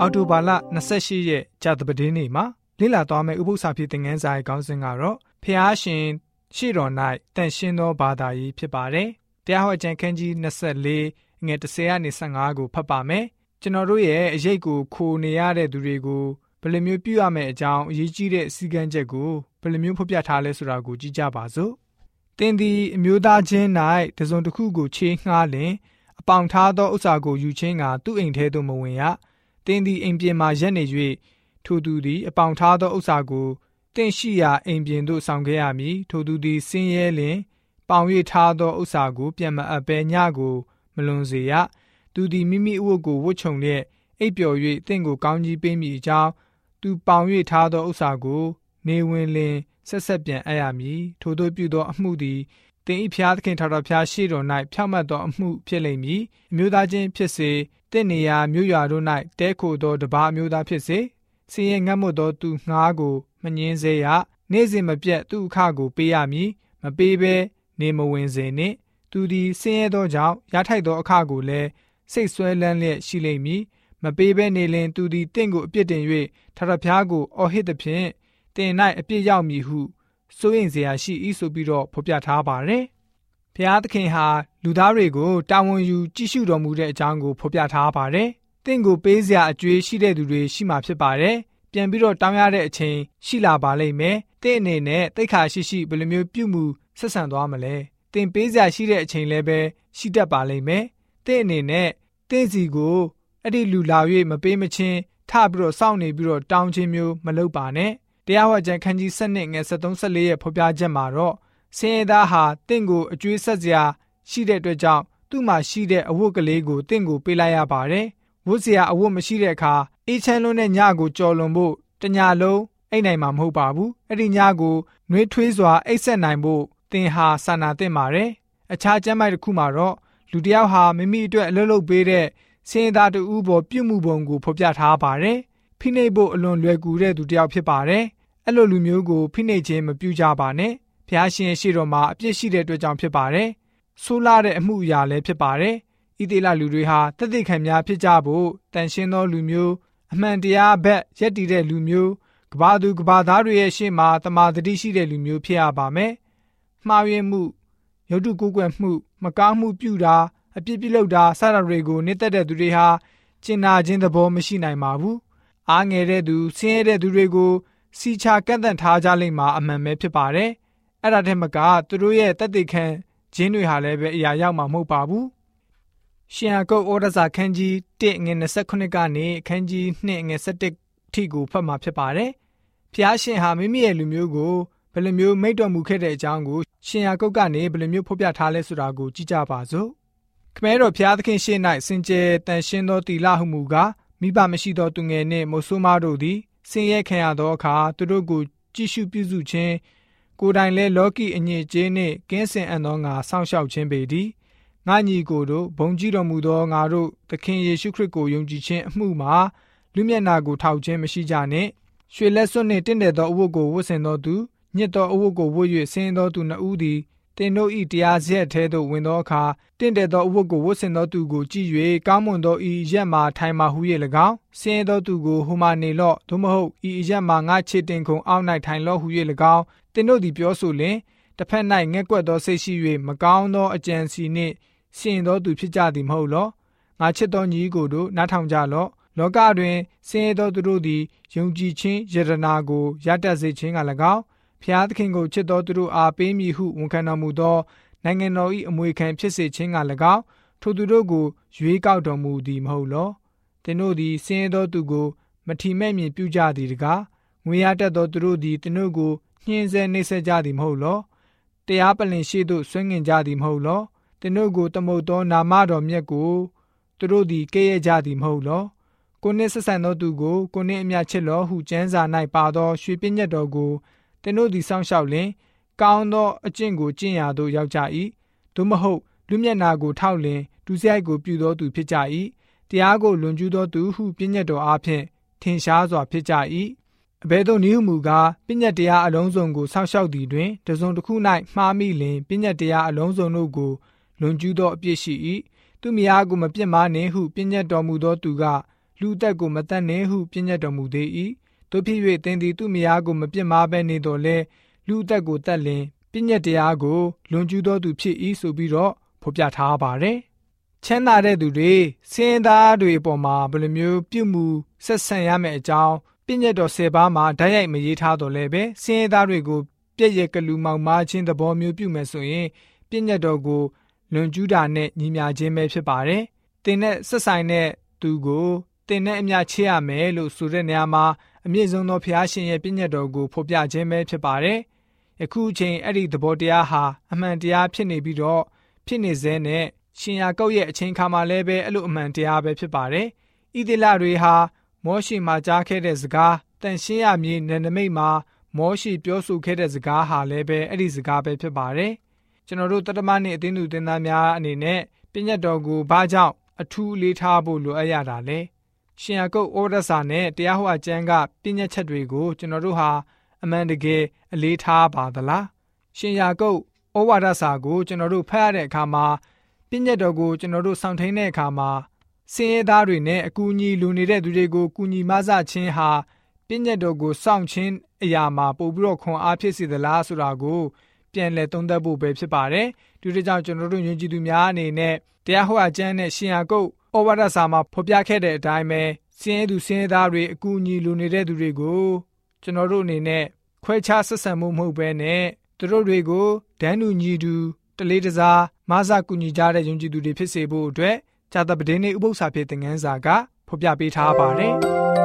အော်တိုဘာလ28ရက်ကြာသပတေးနေ့မှာလေ့လာသွားမယ့်ဥပုသ္စာဖြစ်တဲ့ငန်းစာရဲ့ခေါင်းစဉ်ကတော့ဖျားရှင်ရှေ့တော်၌တန်ရှင်းသောဘာသာရေးဖြစ်ပါတယ်။တရားဟောကြံခန်းကြီး24ငွေ30ကနေ15ကိုဖတ်ပါမယ်။ကျွန်တော်တို့ရဲ့အရေးကိုခိုနေရတဲ့သူတွေကိုဘယ်လိုမျိုးပြုရမယ့်အကြောင်းအရေးကြီးတဲ့စီကံချက်ကိုဘယ်လိုမျိုးဖော်ပြထားလဲဆိုတာကိုကြည့်ကြပါစို့။တင်းဒီအမျိုးသားချင်း၌တစုံတစ်ခုကိုချေးငှားလင်အပေါင်ထားသောဥစ္စာကိုယူခြင်းကသူ့အိမ်ထဲသို့မဝင်ရ။ တင်းဒီအိမ်ပြင်မှာရက်နေ၍ထိုသူသည်အပေါင်ထားသောဥစ္စာကိုတင့်ရှိရာအိမ်ပြင်သို့ဆောင်ခဲ့ရမည်ထိုသူသည်ဆင်းရဲလင်ပေါင်၍ထားသောဥစ္စာကို ပြန်မအပ်ဘဲညကို မလွန်စေရသူသည်မိမိအဝတ်ကိုဝတ်ခြုံလျက်အိပ်ပျော်၍တင့်ကိုကောင်းကြီးပေးမိအကြောင်းသူပေါင်၍ထားသောဥစ္စာကို နေဝင်လင်ဆက်ဆက်ပြန်အပ်ရမည်ထိုတို့ပြုသောအမှုသည် တင်ဤဖျားသခင်ထာတော်ဖျားရှိတော်၌ဖြောက်မှတ်သောအမှုဖြစ်လိမ့်မည်အမျိုးသားချင်းဖြစ်စေတင့်နေရာမြို့ရွာတို့၌တဲခိုသောတပါအမျိုးသားဖြစ်စေစင်ရဲ့ငတ်မွတ်သောသူငှားကိုမငင်းစေရနေ့စဉ်မပြတ်သူ့အခကိုပေးရမည်မပေးဘဲနေမဝင်စေနှင့်သူသည်ဆင်းရဲသောကြောင့်ရထိုက်သောအခကိုလည်းစိတ်ဆွဲလန်းလျက်ရှိလိမ့်မည်မပေးဘဲနေလင်သူသည်တင့်ကိုအပြစ်တင်၍ထထဖျားကိုအော်ဟစ်သည်ဖြင့်တင်၌အပြစ်ရောက်မည်ဟု စိုးရိမ်စရာရှိ၏ဆိုပြီးတော့ဖော်ပြထားပါတယ်။ဘုရားသခင်ဟာလူသားတွေကိုတာဝန်ယူကြည့်ရှုတော်မူတဲ့အကြောင်းကိုဖော်ပြထားပါတယ်။တင့်ကိုပေးစရာအကျွေးရှိတဲ့သူတွေရှိမှဖြစ်ပါတယ်။ပြန်ပြီးတော့တောင်းရတဲ့အချိန်ရှိလာပါလိမ့်မယ်။တင့်အနေနဲ့တိတ်ခါရှိရှိဘယ်လိုမျိုးပြုမှုဆက်ဆံသွားမလဲ။တင်ပေးစရာရှိတဲ့အချိန်လည်းပဲရှိတတ်ပါလိမ့်မယ်။တင့်အနေနဲ့တင့်စီကိုအဲ့ဒီလူလာ၍မပေးမချင်းထပြီးတော့စောင့်နေပြီးတော့တောင်းချင်းမျိုးမလုပ်ပါနဲ့။ တရားဟောကြံခန်းကြီး7နှစ်ငယ်73 74ရဲ့ဖော်ပြချက်မှာတော့ဆင်းရဲသားဟာတင့်ကိုအကျွေးဆက်စရာရှိတဲ့အတွက်ကြောင့်သူ့မှာရှိတဲ့အဝတ်ကလေးကိုတင့်ကိုပေးလိုက်ရပါတယ်ဝတ်စရာအဝတ်မရှိတဲ့အခါအေးချမ်းလွန်းတဲ့ညကိုကြော်လွန်ဖို့တညလုံးအိတ်နိုင်မှာမဟုတ်ပါဘူးအဲ့ဒီညကိုနှွေးထွေးစွာအိတ်ဆက်နိုင်ဖို့သင်ဟာစာနာသင့်ပါတယ်အခြားကျမ်းပိုက်တစ်ခုမှာတော့လူတစ်ယောက်ဟာမိမိအတွက်အလုပ်လုပ်ပေးတဲ့စင်သားတူဘောပြုမှုပုံကိုဖော်ပြထားပါတယ်။ဖိနှိပ်ဖို့အလွန်လွယ်ကူတဲ့သူတစ်ယောက်ဖြစ်ပါတယ်။ အဲ့လိုလူမျိုးကိုဖိနှိပ်ခြင်းမပြုကြပါနဲ့။ဖျားရှင်ရှိတော်မှာအပြစ်ရှိတဲ့အတွက်ကြောင့်ဖြစ်ပါတယ်။ဆိုးလာတဲ့အမှုအရာလည်းဖြစ်ပါတယ်။ဣသေလလူတွေဟာတသက်ခံများဖြစ်ကြဖို့တန်ရှင်းသောလူမျိုးအမှန်တရားဘက်ရက်တည်တဲ့လူမျိုးကဘာသူကဘာသားတွေရဲ့ရှေ့မှာတမာတတိရှိတဲ့လူမျိုးဖြစ်ရပါမယ်။မှားယွင်းမှုရုပ်တုကိုးကွယ်မှု မကောင်းမှုပြုတာအပြစ်ပြုလုပ်တာစတာတွေကိုနှိမ့်သက်တဲ့သူတွေဟာကျင်နာခြင်းသဘောမရှိနိုင်ပါဘူး။အားငယ်တဲ့သူဆင်းရဲတဲ့သူတွေကို စီချကန့်သတ်ထားကြလိမ့်မှာအမှန်ပဲဖြစ်ပါတယ်။အဲ့ဒါတည်းမကသူတို့ရဲ့တသက်ခံခြင်းတွေဟာလည်းပဲအရာရောက်မှာမဟုတ်ပါဘူး။ရှင်ဟာကုတ်ဩဒစာခန်းကြီး1ငွေ29ကနေခန်းကြီး2ငွေ17ထိကိုဖတ်မှာဖြစ်ပါတယ်။ဖျားရှင်ဟာမိမိရဲ့လူမျိုးကိုဘယ်လိုမျိုးမိတ်တော်မူခဲ့တဲ့အကြောင်းကိုရှင်ယာကုတ်ကနေဘယ်လိုမျိုးဖော်ပြထားလဲဆိုတာကိုကြည့်ကြပါစို့ခမဲတော်ဖျားသခင်ရှေ့၌စင်ကြယ်တန်ရှင်းသောတီလာဟုမူကားမိဘမရှိသောသူငယ်နှင့်မိုးဆိုးမတို့သည် ဆင်းရဲခံရသောအခါသူတို့ကိုကြည့်ရှုပြုစုခြင်းကိုယ်တိုင်လည်းလောကီအညစ်အကြေးနှင့်ကင်းစင်အပ်သောငါစောင့်ရှောက်ခြင်းပေသည်ငါညီကိုတို့ဘုံကြီးတော်မူသောငါတို့သခင်ယေရှုခရစ်ကိုယုံကြည်ခြင်းအမှုမှာလူမျက်နာကိုထောက်ခြင်းမရှိကြနှင့်ရွှေလက်စွပ်နှင့်တင့်တယ်သောအဝတ်ကိုဝတ်ဆင်သောသူညစ်သောအဝတ်ကိုဝတ်၍ဆင်းသောသူနှစ်ဦးသည် တင်တို့ဤတရားစက်ထဲသို့ဝင်သောအခါတင့်တယ်သောအဝတ်ကိုဝတ်ဆင်သောသူကိုကြည့်၍ကောင်းမွန်သောဤရက်မှထိုင်မှဟု၍၎င်းဆင်းသောသူကိုဟိုမှနေလော့သို့မဟုတ်ဤရက်မှငါချစ်တင်ခုံအောက်၌ထိုင်လော့ဟု၍၎င်းတင်တို့သည်ပြောဆိုလျင်တစ်ဖက်၌ငက်ကွက်သောစိတ်ရှိ၍မကောင်းသောအကြံစီနှင့်ရှင်သောသူဖြစ်ကြသည်မဟုတ်လောငါချစ်သောညီကိုတို့နားထောင်ကြလော့လောကတွင်ဆင်းရဲသောသူတို့သည်ယုံကြည်ခြင်းယရနာကိုရတတ်စေခြင်းက၎င်း ဖျားသခင်ကိုချစ်တော်သူတို့အားပေးမည်ဟုဝန်ခံတော်မူသော နိုင်ငံတော်၏အမွေခံဖြစ်စေခြင်းက၎င်းထိုသူတို့ကိုရွေးကောက်တော်မူသည်မဟုတ်လောသင်တို့သည်ဆင်းရဲသောသူကို မထီမဲ့မြင်ပြုကြသည်တကားငွေရတတ်သောသူတို့သည်သင်တို့ကိုညှင်းဆဲနှိပ်စက်ကြသည်မဟုတ်လောတရားပလင်ရှိသို့ဆွေးငင်ကြသည်မဟုတ်လောသင်တို့ကိုတမုတ်သောနာမတော်မြတ်ကိုသူတို့သည်ကဲ့ရဲ့ကြသည်မဟုတ်လောကိုနှင့်ဆက်ဆံသောသူကိုကိုနှင့်အမျှချစ်လောဟုကျမ်းစာ၌ပါသောရွှေပြည့်ညတ်တော်ကို သင်တို့သည်စောင့်ရှောက်လင်ကောင်းသောအကျင့်ကိုကျင့်ရာသို့ရောက်ကြ၏သို့မဟုတ်လူမျက်နာကိုထောက်လင်ဒုစရိုက်ကိုပြုသောသူဖြစ်ကြ၏တရားကိုလွန်ကျူးသောသူဟုပြည့်ညတ်တော်အားဖြင့်ထင်ရှားစွာဖြစ်ကြ၏အဘယ်သို့နည်းမူကားပြည့်ညတ်တရားအလုံးစုံကိုစောင့်ရှောက်သည်တွင်တစုံတစ်ခု၌မှားမိလင်ပြည့်ညတ်တရားအလုံးစုံတို့ကိုလွန်ကျူးသောအပြစ်ရှိ၏သူမယားကိုမပြစ်မှားနှင့်ဟုပြည့်ညတ်တော်မူသောသူကလူသက်ကိုမတတ်နှင့်ဟုပြညတ်တော်မူသေး၏ တို့ဖြစ်၍သင်သည်သူ့မယားကိုမပြစ်မှားဘဲနေတော်လဲလူသက်ကိုတတ်လင်ပြညတ်တရားကိုလွန်ကျူးသောသူဖြစ်၏ဆိုပြီးတော့ဖော်ပြထားပါတယ်ချမ်းသာတဲ့သူတွေစင်သားတွေအပေါ်မှာဘယ်လိုမျိုးပြုမှုဆက်ဆံရမယ့်အကြောင်းပြည့်ညတ်တော်၁၀ပါးမှာဓာတ်ရိုက်မရေးထားတော့လည်းပဲစင်သားတွေကိုပြည့်ရကလူမောင်မားခြင်းသဘောမျိုးပြုမယ်ဆိုရင်ပြည့်ညတ်တော်ကိုလွန်ကျူးတာနဲ့ညီမျှခြင်းပဲဖြစ်ပါတယ်။တင်နဲ့ဆက်ဆိုင်တဲ့သူကိုတင်နဲ့အမျှချေရမယ်လို့ဆိုတဲ့နေရာမှာ အမြင့်ဆုံးသောဖျားရှင်ရဲ့ပြည့်ညတ်တော်ကိုဖော်ပြခြင်းပဲဖြစ်ပါတယ်။ယခုချိန်အဲ့ဒီသဘောတရားဟာအမှန်တရားဖြစ်နေပြီးတော့ဖြစ်နေစေနဲ့ရှင်ယာကုတ်ရဲ့အချိန်ခါမှာလည်းပဲအဲ့လိုအမှန်တရားပဲဖြစ်ပါတယ်။ဣသလတွေဟာမောရှိမှာကြားခဲ့တဲ့စကားတန်ရှင်းရမည်နန္ဒမိတ်မှာမောရှိပြောဆိုခဲ့တဲ့စကားဟာလည်းပဲအဲ့ဒီစကားပဲဖြစ်ပါတယ်။ကျွန်တော်တို့တတမနဲ့အသင်းသူတင်သားများအနေနဲ့ပြည့်ညတ်တော်ကိုဘာကြောင့်အထူးလေးထားဖို့လိုအပ်ရတာလဲ။ ရှင်ယာကုတ်ဩရစာနဲ့တရားဟောအကျမ်းကပြည့်ညတ်ချက်တွေကိုကျွန်တော်တို့ဟာအမှန်တကယ်အလေးထားပါသလား။ရှင်ယာကုတ်ဩဝါဒစာကိုကျွန်တော်တို့ဖတ်ရတဲ့အခါမှာပြည့်ညတ်တော်ကိုကျွန်တော်တို့စောင့်ထိန်တဲ့အခါမှာစင်ရဲသားတွေနဲ့အကူအညီလူနေတဲ့သူတွေကိုကူညီမဆခြင်းဟာပြည့်ညတ်တော်ကိုစောင့်ခြင်းအရာမှာပို့ပြီးတော့ခွန်အားဖြစ်စေသလားဆိုတာကိုပြန်လည်သုံးသပ်ဖို့ပဲဖြစ်ပါတယ်။ဒီလိုကြောင့်ကျွန်တော်တို့ယဉ်ကျေးသူများအနေနဲ့တရားဟောအကျမ်းနဲ့ရှင်ယာကုတ် ဩဝါဒစာမှာဖော်ပြခဲ့တဲ့အတိုင်းပဲစင်ရဲသူစင်ရဲသားတွေအကူအညီလူနေတဲ့သူတွေကိုကျွန်တော်တို့အနေနဲ့ခွဲခြားဆက်ဆံမှုမဟုတ်ဘဲနဲ့သူတို့တွေကိုဒန်းတူညီတူတလေးတစားမဆကူညီကြတဲ့ယုံကြည်သူတွေဖြစ်စေဖို့အတွက်ဇာတပဒင်းနေဥပု္ပ္ပစာဖြစ်တဲ့ငန်းစာကဖော်ပြပေးထားပါတယ်။